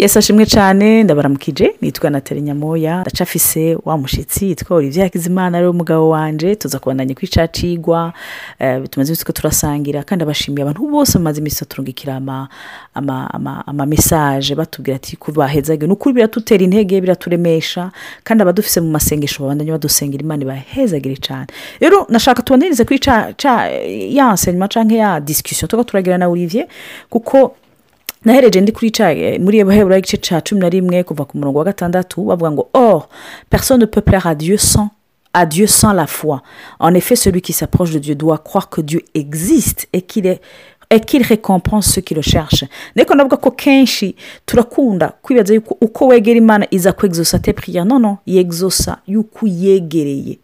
yesi ashimwe cyane. Ndabaramukije nitwa natali nyamoya. Ndacafise wa mushyitsi yitwa olivier hakizimana ari we mugabo wanje. Tuza kubandanya kuri ca cigwa eh, tumaze iminsi turasangira kandi abashimiye abantu bose bamaze iminsi baturungikira ama ama ama ama message. Batubwira ati ko bahezage ni ukuri biratutera intege biraturemesha kandi abadufise mu masengesho babandanya badusengera imana ibahezagire cyane rero nashaka tubanirize kuri ya enseignement canke ya discussion tuba turagira na olivier kuko nahereje ndi kuri ca muri heburayo igice cya cumi na rimwe kuva ku murongo wa gatandatu bavuga ngo or personne ne peut plaire à Dieu sans à Dieu sans la foi. En effet celui qui s'approche de Dieu doit croire que Dieu existe et qu'il est et qu'il récompense ceux qui le ndavuga ko kenshi turakunda kwibaza yuko uko wegera imana iza kwegzosa te priya no no yegzosa yuko uyegereye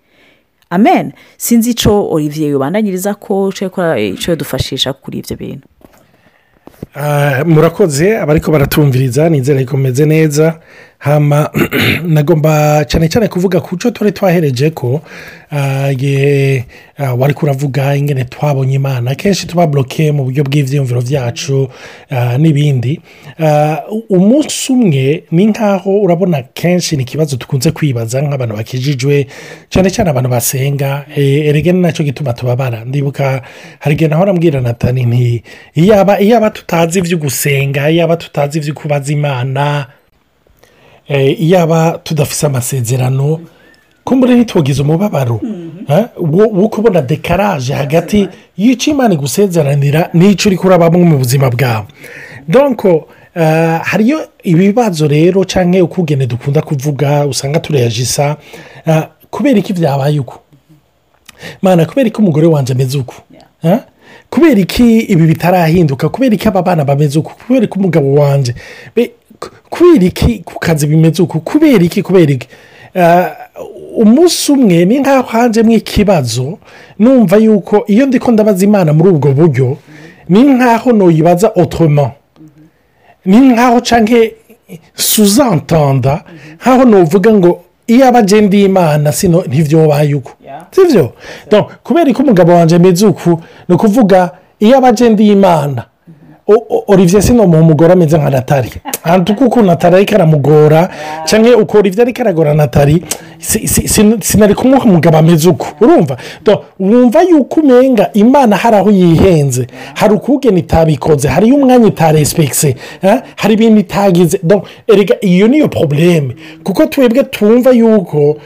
amen. Sinzi icyo olivier yubandanyiriza ko icyo yadufashisha kuri ibyo bintu. Murakoze abariko baratumviriza nizere ko meze neza. Hama nagomba cyane cyane kuvuga ku cyo twari twahereje ko wari kuravuga ingene twabonye imana. Kenshi tuba buroke mu buryo bw'ibyiyumviro byacu n'ibindi. Umunsi umwe ni nkaho urabona kenshi ni ikibazo dukunze kwibaza nk'abantu bakijijwe cyane cyane abantu basenga erega ni na cyo gituma tubabara. Ndibuka hari igihe naho arambwira natani nti iyaba tutazi ibyo gusenga iyaba tutazi ibyo kubaza imana iyaba tudafite amasezerano kumbure ntitwogize umubabaro. Wo kubona dekaraje hagati y'icyo imana igusezeranira n'icyo uri kurabamo mu buzima bwawe. Donko hariyo ibibazo rero cyangwa uko ugene dukunda kuvuga usanga tureyajisa kubera iki byabaye uko mana kubera ko umugore wanjye ameze uko kubera iki ibi bitarahinduka? Kubera iki aba bana bameze uko kubera ko umugabo wanjye kubera iki? Ku kazi bimeze uko kubera iki? Kubera iki? Umunsi umwe ni nkaho hanjemo ikibazo numva yuko iyo ndi ko ndabaza imana muri ubwo buryo ni nkaho nuyibaza otoroma ni nkaho cyangwa suzantanda nkaho nuvuga ngo iyo aba agenda imana sino ntibyobaye uko si byo kubera ko umugabo wanjye ameze uku ni ukuvuga iyo aba agenda imana. Olivier sino mu mugore ameze nka natali. Ahantu kuko natali ariko aramugora cyangwa uko olivier ariko aragora natali sinari kumuha umugabo ameze uko urumva? Wumva yuko umenga imana hari aho yihenze. Hari ukugena itabikoze hariyo umwanya itarespekise hari ibintu itagize. Erega iyo niyo porobuleme kuko twebwe twumva yuko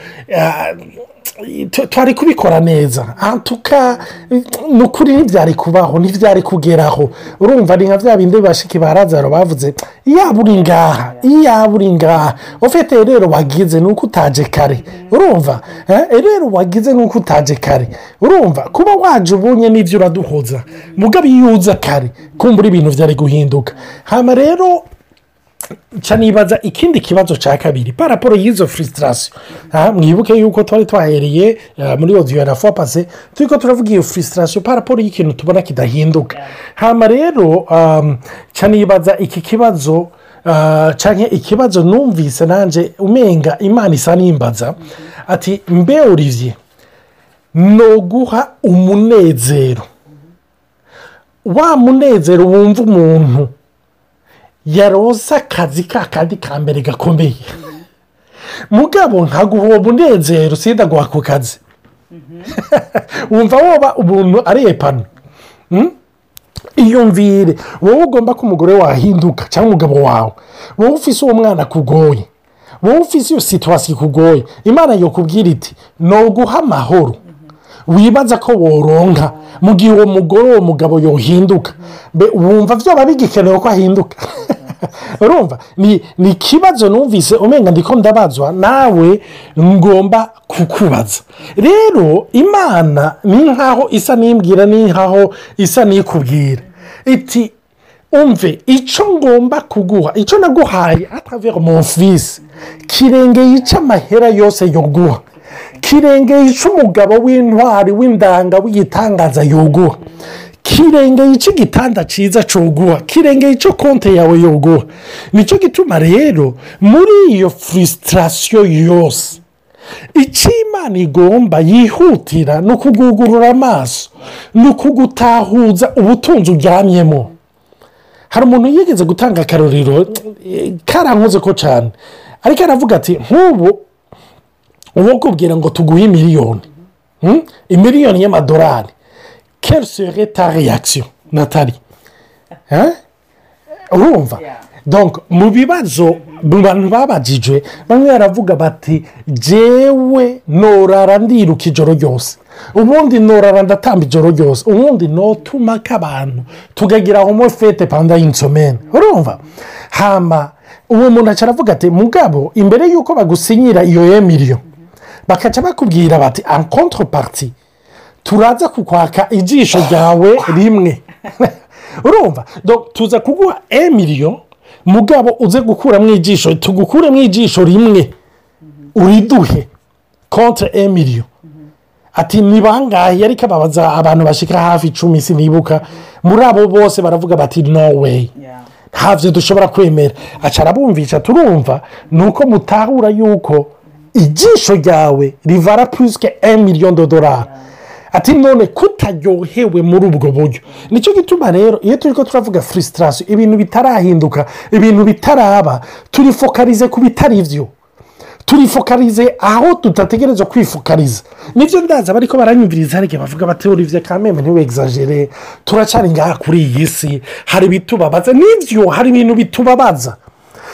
twari kubikora neza. Tuka ni ukuri ntibyari kubaho ntibyari kugeraho. Urumva ni nka bya bindi bashiki ba razaro bavuze iyaba uri ngaha iyaba uri ngaha. Ufite rero wagize ni uko utaje kare. Urumva? Rero wagize ni uko utaje kare. Urumva? Kuba waje ubonye n'ibyo uraduhoza mugabo iyo uza kare. Kumbura ibintu byari guhinduka. Hano rero nibaza ikindi kibazo cya kabiri. Paraporo y'izo furisitasiyo mwibuke yuko twari twahereye muri odiyo na fopase turi ko turavuga iyo furisitasiyo paraporo y'ikintu tubona kidahinduka. Hano rero nibaza iki kibazo cyangwa ikibazo numvise nanjye umenga imana isa n'imbaza ati mbe olivier ni uguha umunezero. Wa munezero wumva umuntu yaroza akazi ka kandi ka mbere gakomeye. Mugabo ntaguha uwo munezero usenda guha ku kazi. Wumva woba umuntu ari epano. Iyumvire wowe ugomba ko umugore wahinduka cyangwa umugabo wawe. Wowe ufise uwo mwana akugoye wowe ufise iyo situwasiyo ikugoye imana yakubwira iti ni uguha amahoro. Wibaza ko woronka. Mu gihe uwo mugore uwo mugabo yohinduka. Wumva byaba bigikenewe ko ahinduka. Urumva? Ni ikibazo numvise umenya ndiko ndabazwa. Nawe ngomba kukubaza. Rero imana ni nkaho isa n'imbwira ni nkaho isa n'ikubwira. Iti umve icyo ngomba kuguha icyo naguhaye atavera mu fisi kirengeye icyo amahera yose yo guha. Kirengeye icyo umugabo w'intwari w'indanga w'igitangaza yoguha kirengeye icyo igitanda cyiza cyoguha kirengeye icyo konti yawe yoguha ni cyo gituma rero muri iyo furisitasiyo yose icyo imana igomba yihutira ni ukugugurura amaso ni ukugutahuza ubutunzi uryamyemo. Hari umuntu yigeze gutanga akarorero? Karankoze ko cyane ariko aravuga ati nk'ubu uwo kubwira ngo tuguhe miliyoni Hmm? imiliyoni y'amadolari. Serait ta natali Hein? urumva? Mu bibazo mu bantu babajijwe bamwe baravuga bati jewe norara ndiruka ijoro ryose. Ubundi norara ndatamba ijoro ryose. Ubundi notumaka abantu. Tukagira homo fete panda y'insomene. Urumva? Hama uwo muntu aravuga ati mugabo imbere y'uko bagusinyira iyo ye miliyoni. Bakaca bakubwira bati en contrepartie turaza kukwaka ijisho ryawe rimwe urumva tuza kuguha emiliyo mugabo uze gukuramo ijisho tugukuremo ijisho rimwe uriduhe kontre emiliyo ati ni bangahe ariko ababaza abantu bashyika hafi icumi sinibuka muri abo bose baravuga bati no way. Ntabyo dushobora kwemera aca arabumvisha turumva ni uko mutahura yuko ijisho ryawe rivara purisike emiliyo dodorari ati none kutaryohewe muri ubwo buryo. Nicyo gituma rero iyo turi ko turavuga furisitasiyo ibintu bitarahinduka ibintu bitaraba turifokarize ku bitari byo. Turifokarize aho tudategereza kwifokariza. Nibyo ndaza ariko baranyumviriza ariko bavuga bati urivye kameme ntiwegizagere turacari ngaha kuri iyi si. Hari ibitubabaza ni byo hari ibintu bitubabaza.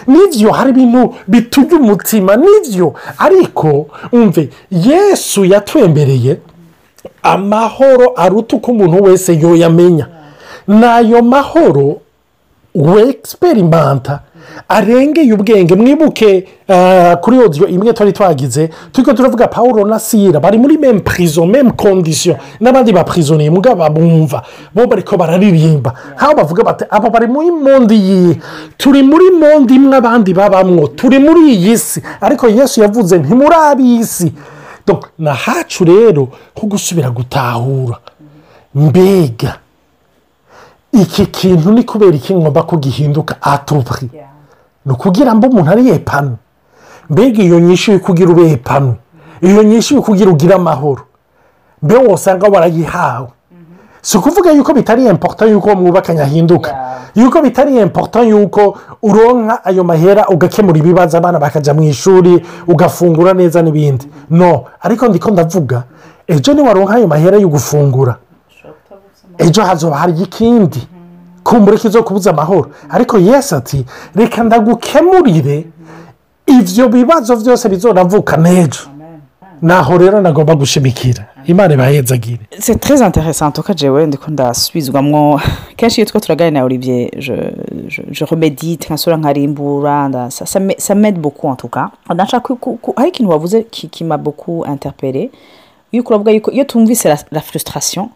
Ni byo hari ibintu biturya umutima ni byo ariko umve yesu yatwembereye amahoro aruta uko umuntu wese yoyamenya. N'ayo mahoro wegisiperimanta arengeye ubwenge. Mwibuke ah, kuri odiyo imwe twari twagize turi turavuga paul na sira bari muri meme purizo meme kondisiyo n'abandi bapurizoniye mugabo bumva bo bari ko bararirimba. Nk'aho bavuga bati aba bari muri mondi yihe turi muri mondi imwe abandi babamwo. Turi muri iyi si. Ariko yesu yavuze ntimuri ab'isi Donc, na hacu rero ho gusubira gutahura. Mbega! Iki kintu ni kubera iki ngomba ko gihinduka atubwi ni ukugira ngo umuntu ari yepanu mbega iyo nyinshi uri kugira ube yepanu iyo nyinshi uri kugira ugire amahoro. Mbe wasanga warayihawe. Si ukuvuga yuko bitari importa yuko mwubakanye ahinduka yuko bitari importa yuko uronka ayo mahera ugakemura ibibazo abana bakajya mu ishuri ugafungura neza n'ibindi? No. Ariko ndiko ndavuga ejo niwaronka ayo mahera yo gufungura ejo hazoba hari ikindi. Kumbura kizo kubuza amahoro. Ariko yesi ati reka ndagukemurire ibyo bibazo byose bizonavuka n'ejo. Naho rero nagomba gushimikira. Imana ibahezagire c'est très intéressant. Tuka jewe ndiko ndasubizwamwo kenshi iyo two turaganira olivier je, remedite nkasura nkarimbura ça, m'aide- beaucoup en tout cas. Hari ikintu wavuze qui, qui m'a beaucoup interpellé iyo uravuga yuko iyo tumvise la frustration.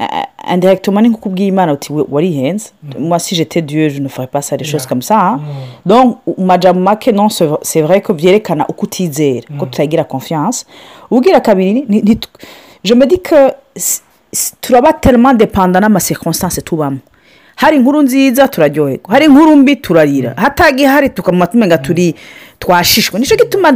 Euh, indirectement ni kubwira imana uti "We- warihenze moi si j'étais dieu je ne ferais pas ça des choses comme ça hein. donc majambo make non c'est vrai- ko byerekana uko utizera ko tutagira confiance. Ubwira kabiri ni- je me dis que turaba tellement dependa n'amacirconstance tubamo hari inkuru nziza turaryoherwa hari inkuru mbi turarira hatagihari tukamuma tumenga turi twashishwe ni cyo gituma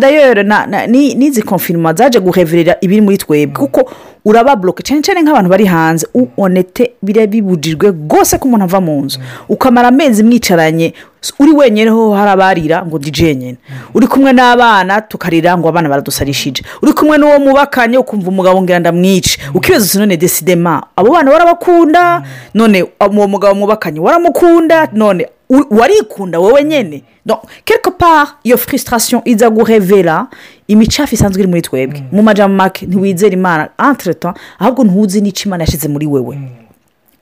ni- n'izi konfinima zaje guheverera ibiri muri twebwe kuko uraba buroke cyane cyane nk'abantu bari hanze u onete biriya bibujijwe rwose ko umuntu ava mu nzu. Ukamara amezi mwicaranye uri wenyine ho hari abarira ngo dije nyine. Uri kumwe n'abana tukarira ngo abana baradusarishije uri kumwe n'uwo mubakanye ukumva umugabo ngira ndamwice ukibaza uti none desidema abo bana warabakunda none uwo mugabo mubakanye waramukunda? None warikunda wowe nyine Donc, quelque part iyo frustration iza guhevera imicafu isanzwe iri muri twebwe. Mu majambo make ntiwizera imana entre temps ahubwo ntuzi n'icyo imana yashyize muri wewe.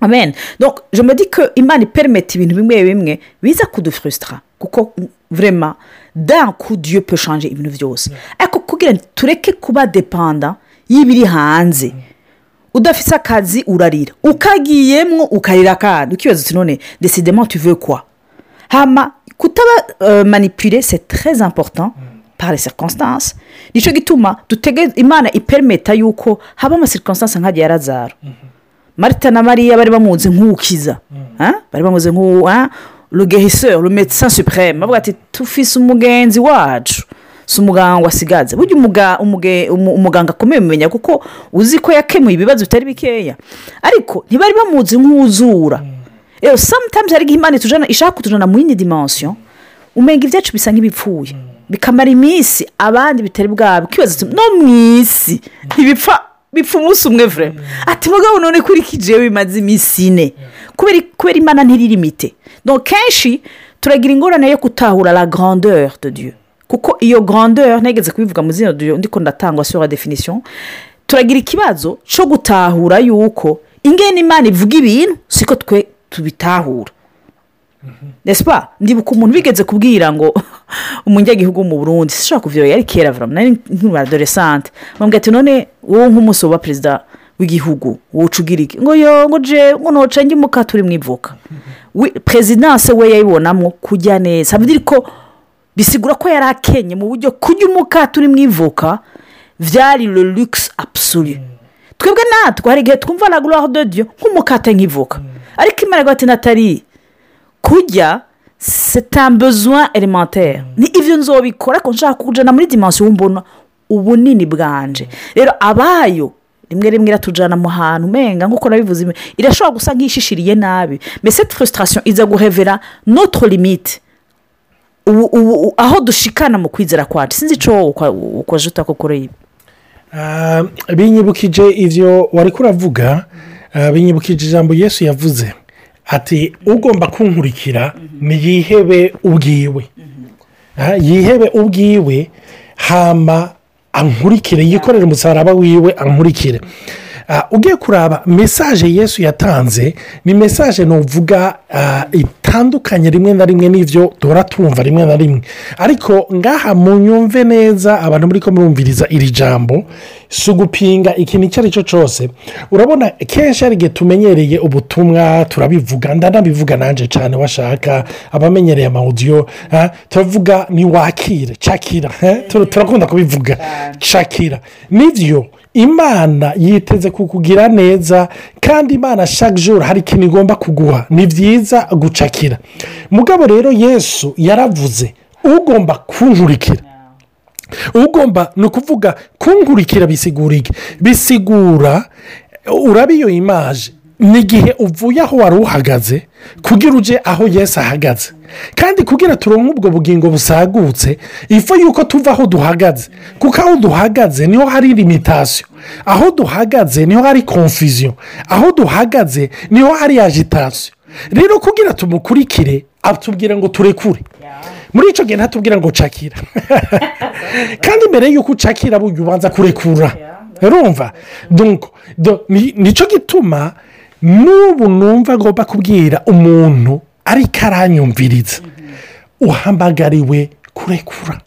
Amen. Donc je me dis que imana iperimeta ibintu bimwe bimwe biza kudufrustra. Kuko vrema d'un coup dieu peut changer ibintu byose. Ariko kugira ngo tureke kuba depanda y'ibiri hanze. Udafite akazi urarira. Ukagiyemo ukarira kandi ukibaza uti none decidement tu veux quoi? Hama kutaba euh, manipule c'est très important par les circonstances. Nicyo gituma dutege imana iperimeta yuko haba amacirconstance nk'agiye arazara marita na mariya bari bamuzi nk'ukiza. Hein? bari bamuzi nk'u hein? le guérisseur le médecin suprême. Bavuga ati tufise umugenzi wacu. Si umuganga wasigaze burya umuganga akomeye mumenya kuko uzi ko yakemuye ibibazo bitari bikeya. Ariko ntibari bamuzi nk'uzura. Rero sometimes hari igihe imana itujana ishaka kutujana mu yindi dimension umenga ibyacu bisa nk'ibipfuye. Bikamara iminsi abandi bitari bwabo. Ukibaza uti no mu isi. Ntibipfa bipfa umunsi umwe vure ati mugabo none kuri kijewe bimaze iminsi ine. Kubera imana ntiririmite kenshi turagira ingorane yo gutahura la grandeur de dieu. Kuko iyo grandeur ntegetse kubivuga mu zina dieu ndiko ndatangwa sur la definition turagira ikibazo cyo gutahura yuko ingene imana ivuga ibintu siko twe tubitahura. Nesipa ndibuka umuntu bigeze kubwira ngo umunyagihugu mu burundi sishobora kuvyora yari kera vura nari nk'adoresante bambwira ati none wowe nk'umunsi wa perezida w'igihugu woca ugira iki? Ngo yo ngo je ngo noca njye umuka turi mu ivuka. We- perezidanse we yayibonamo kujya neza. Ko bisigura ko yari akenye mu buryo kujya umuka turi mu ivuka vyari le luxe absolu. Twebwe natwe hari igihe twumva gloire de dieu nk'umukate nk'ivuka. Ariko imana ati natali kurya besoin élémentaire. Ni ibyo nzobikora ko nshaka kujana muri dimansiyo mbona ubunini bwanje. Rero abayo rimwe rimwe iratujana mu hantu umenga nk'uko nabivuze irashobora gusa nk'ishishiriye nabi. Mais cette frustration iza guhevera notre limite. Ubu aho dushikana mu kwizera kwacu. Sinzi icyo ukoje utakokora ibi. Ah, binyibukije ibyo wari kuravuga binyibukije ijambo yesu yavuze ati ugomba kunkurikira niyihebe ubwiwe. Ah, yihebe ubwiwe hama ankurikire yikorere umusaraba wiwe ankurikire. Ugiye kuraba mesaje yesu yatanze ni mesaje nuvuga ah, itandukanye rimwe na rimwe n'ibyo duhora tumva rimwe na rimwe. Ariko ngaha munyumve neza abantu muri ko murumviriza iri jambo si ugupinga ikintu icyo ari cyo cyose urabona kenshi hari igihe tumenyereye ubutumwa turabivuga ndanabivuga nanjye cyane washaka abamenyereye amawudiyo ah, turavuga ni wakire tur- turakunda kubivuga. Cakira ni byo imana yiteze kukugira neza kandi imana jour hari ikintu igomba kuguha. Ni byiza gucakira. Mugabo rero yesu yaravuze ugomba kunkurikira. Ugomba ni ukuvuga kunkurikira bisigura iki bisigura ni igihe uvuye aho wari uhagaze kugira uje aho yesu ahagaze. Kandi kugira turonke ubwo bugingo busagutse ifu yuko tuva aho duhagaze. Kuko aho duhagaze ni ho hari limitasiyo aho duhagaze ni ho hari konfiziyo aho duhagaze ni ho hari agitasiyo rero kugira tumukurikire atubwira ngo turekure. Muri icyo gihe ntatubwira ngo cakira. Kandi mbere y'uko ucakira ubanza kurekura. Urumva ni cyo gituma n'ubu numva agomba kubwira umuntu ariko aranyumviriza. Uhamagariwe kurekura.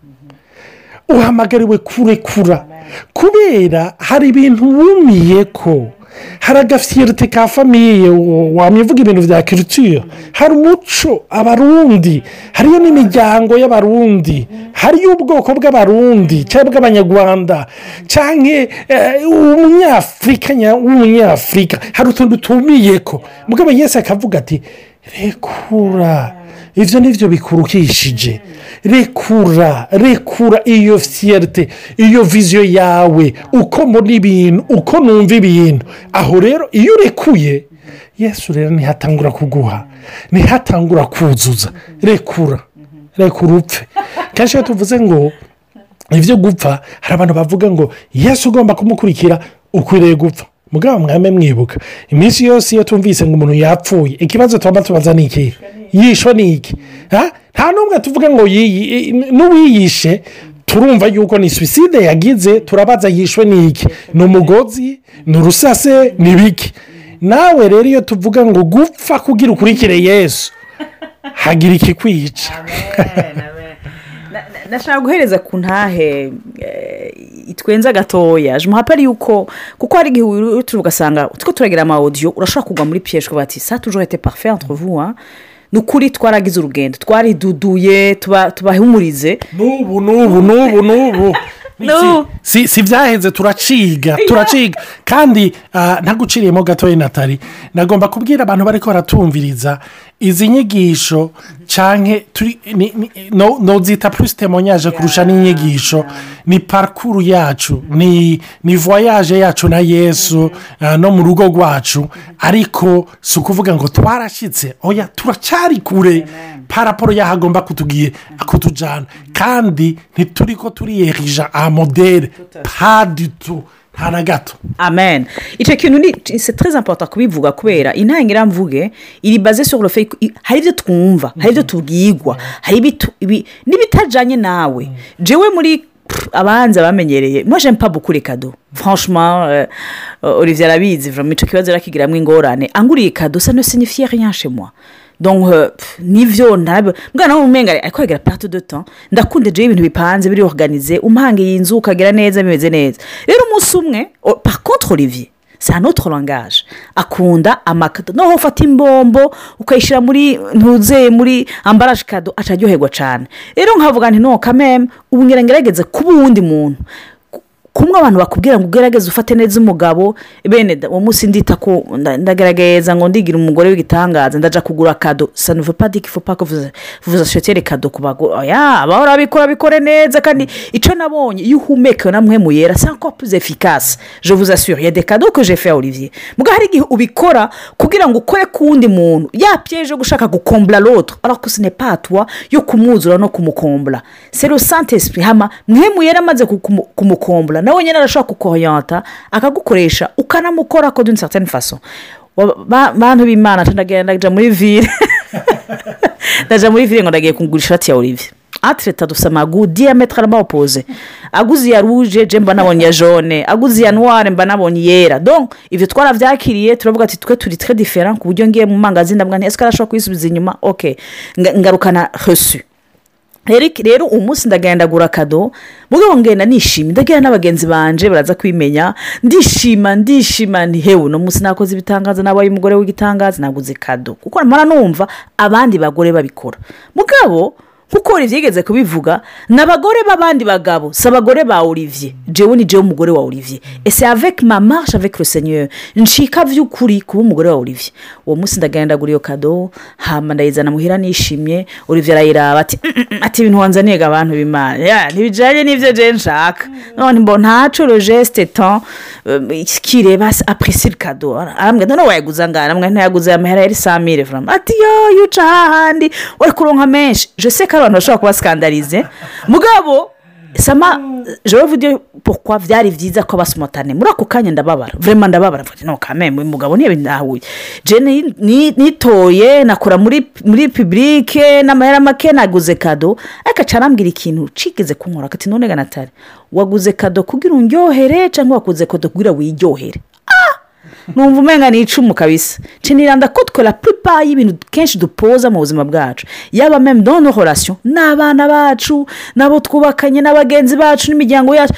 Uhamagariwe kurekura. Kubera hari ibintu wumiye ko hari agafiyerite ka famiye wamwivuga ibintu bya kiritiyo. Hari umuco abarundi hariyo n'imiryango y'abarundi hariyo ubwoko bw'abarundi cyangwa bw'abanyarwanda cyangwa eh, umunyafurika nya- w'umunyafurika hari utuntu tumiye ko mugabo yese akavuga ati rekura ibyo ni byo bikurukishije. Rekura rekura iyo fiyerite iyo viziyo yawe. Uko mbona ibintu uko numva ibintu. Aho rero iyo urekuye yesu rero ntihatangura kuguha ntihatangura kuzuza. Rekura rekura upfe. Kenshi iyo tuvuze ngo ibyo gupfa hari abantu bavuga ngo yesu ugomba kumukurikira ukwiriye gupfa. Mugabo mwame mwibuka iminsi yose iyo tumvise ngo umuntu yapfuye ikibazo tuba tubaza ni iki yishwe ni iki nta n'umwe tuvuga ngo n'uwiyishe turumva yuko ni suwiside yagize turabaza yishwe ni iki ni umugozi ni urusase ni ibiki nawe rero iyo tuvuga ngo gupfa kugira ukurikire yesu hagira ikikwica nashaka guhereza ku ntahe eh, itwenza gatoya. Je muhapari yuko kuko hari igihe ugasanga utwo turagira amawodiyo urashobora kugwa muri piyeje ukavuga ati sa tujoro ete parufe hein?" Ni ukuri twaragize urugendo. Twariduduye tuba- tubahumurize. N'ubu n'ubu n'ubu n'ubu. N'ubu. si si byahenze turaciga turaciga. Kandi ah, ntaguciriyemo gatoya natali? Nagomba kubwira abantu bari ko baratumviriza izi nyigisho cyangwa nozita purisi temonyaje kurusha n'inyigisho. ni parikuru yacu ni ni voyaje yacu na yesu ah, no mu rugo rwacu. Ariko si ukuvuga ngo twarashyitse oya turacyari kure. Paraporo y'aho agomba kutugiye kutujyana kandi ntituri ko turiyerija aha modere paditu nta na gato. Amen. Icyo kintu ni très important kubivuga kubera intangira mvuge iri baze sur le fait ko i- hari ibyo twumva hari ibyo tubwigwa hari n'ibitajyanye nawe. Jewe muri abanza bamenyereye pas beaucoup les cadeaux. Franchement euh, olivier arabizi icyo kibazo arakigiramwo ingorane. Anguriye cadeau ça ne signifie rien euh, pff, nivyo ntabwo mwana w'umumenga ariko yagira perte de temps. Ndakunda jewe ibintu bipanze biri organize umpangiye inzu ukagira neza bimeze neza. Rero umunsi umwe o- par contre olivier c'est un autre langage. Akunda amakado noneho ufata imbombo ukayishyira muri ntuze muri ambaraje kado aca aryoherwa cyane rero nkavuga nti no kameme ubu ngerageze kuba uwundi muntu. Kumwe abantu bakubwira ngo ugerageze ufate neza umugabo bene uwo munsi ndita ko nda- ndagerageza ngo ndigira umugore w'igitangaza ndaja kugura kado que vous vous achetiez les cadeaux ku bagore oya abahora babikora bikore neza kandi icyo nabonye iyo uhumeka namwe muyera plus efficace. Je vous assure il y a des cadeaux que j'ai fait à Olivier. Muga hari igihe ubikora kugira ngo ukore ku wundi muntu yapyeje gushaka n'est pas à toi yo kumwuzura no le saint esprit hama mwe muyera amaze kumukombla nawe nyine arashobora kukoyanta akagukoresha ukanamukora ko façon Wa- ba- bantu b'imana ndaja muri ville ndaja muri ville ngo ndagiye kugura ishati ya olivier. Atireta dusa amagu diametralema opoze aguze iya ruje je mba nabonye iya jone aguze iya noire mba nabonye iyera donc ibyo twarabyakiriye turavuga ati twe turi très différent ku buryo ngiye mu mangazini nti ese arashobora kuyisubiza inyuma? Ok. Nga- ngarukana reçu. Rero iki- rero uwo munsi ndagenda ndagura kado. Mugabo ngenda nishimye ndagenda n'abagenzi banje baraza kwimenya. Ndishima ndishima. Ni hewe uno munsi nakoze ibitangaza nabaye umugore w'igitangaza naguze kado. Kuko numva abandi bagore babikora. Mugabo nk'uko olivier yigeze kubivuga ni abagore b'abandi bagabo si abagore ba olivier. Jewe ni jewe umugore wa olivier. Ese avec ma marche avec le seigneur ncika by'ukuri kuba umugore wa olivier. Uwo munsi ndagenda iyo kado hama ndayizana muhira nishimye. Olivier arayiraba ati "Mm, mm, mm," ati ibintu wanzaniye abantu b'imana. Ya ntibijyanye n'ibyo je nshaka. None mbo ntaco le geste tant kireba apresi kado arambwira none wayaguze angana. Amwe ntayaguze amahera yari samire ati yo yuca hahandi uri kuronka menshi. Sais ko abantu bashobora kuba skandalize mugabo sama je vais vous dire pourquoi byari byiza ko abasumotane muri ako kanya ndababara vraiment ndababara. No kameme uyu mugabo niyo ndahuye. Je ni- ni- nitoye nakora muri muri publique n'amahera make naguze kado ariko aca arambwira ikintu cigeze kunkora ati none ganatare waguze kado kugira undyohere cyangwa waguze kado kugira wiryohere? Numva umenga ni icumu kabisa. Twe la plupart y'ibintu kenshi dupoza mu buzima bwacu. Yaba meme dans nos relations n'abana bacu n'abo twubakanye n'abagenzi bacu n'imiryango yacu.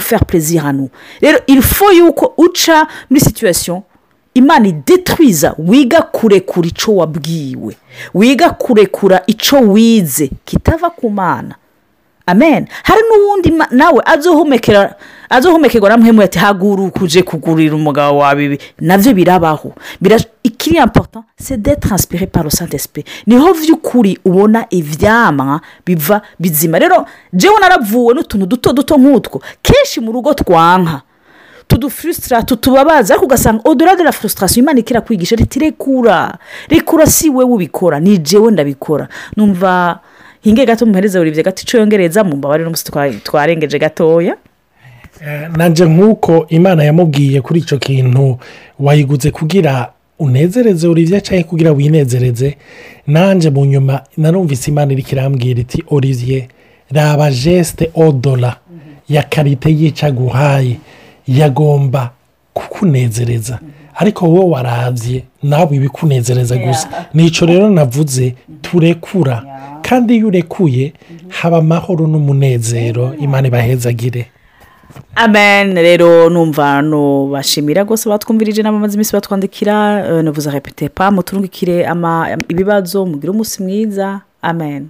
Faire plaisir à nous. Rero faut yuko uca muri situation imana idetwiza wiga kurekura icyo wabwiwe. Wiga kurekura icyo wize. Kitava ku mana. Amen. Hari n'uwundi nawe azohumekera na muhemu ati haguruka uje kugurira umugabo wawe ibi. Nabyo birabaho. Bira- ikiri important c'est d'être inspiré par le saint esprit ni ho by'ukuri ubona ivyamwa biva bizima. Rero jewe naravuwe n'utuntu duto duto nk'utwo. Kenshi mu rugo twanka tudufurusitira tutubabaza ariko ugasanga odora de la frustration imana ikira kwigisha riti rekura rekura si we ubikora ni jewe ndabikora. Numva hinge gato muhereze buri gato icyo yongereza mu mbabare n'umunsi twa- twarengeje gatoya. Eh, nanjye nk'uko imana yamubwiye kuri icyo kintu wayiguze kugira unezereze olivier cyangwa kugira winezereze. Nanjye mu nyuma narumvise imana iri kirambwira iti olivier raba jesite odora ya karite yica guhaye. Yagomba kukunezereza. Ariko wowe warabye nawe ibikunezereza gusa. Nicyo rero navuze turekura. Kandi iyo urekuye haba amahoro n'umunezero imana ibahezagire. Amen. Rero numva nubashimira rwose batwumvirije n'abamaze iminsi batwandikira nuvuze repete pa muturungikire ibibazo mugire umunsi mwiza. Amen.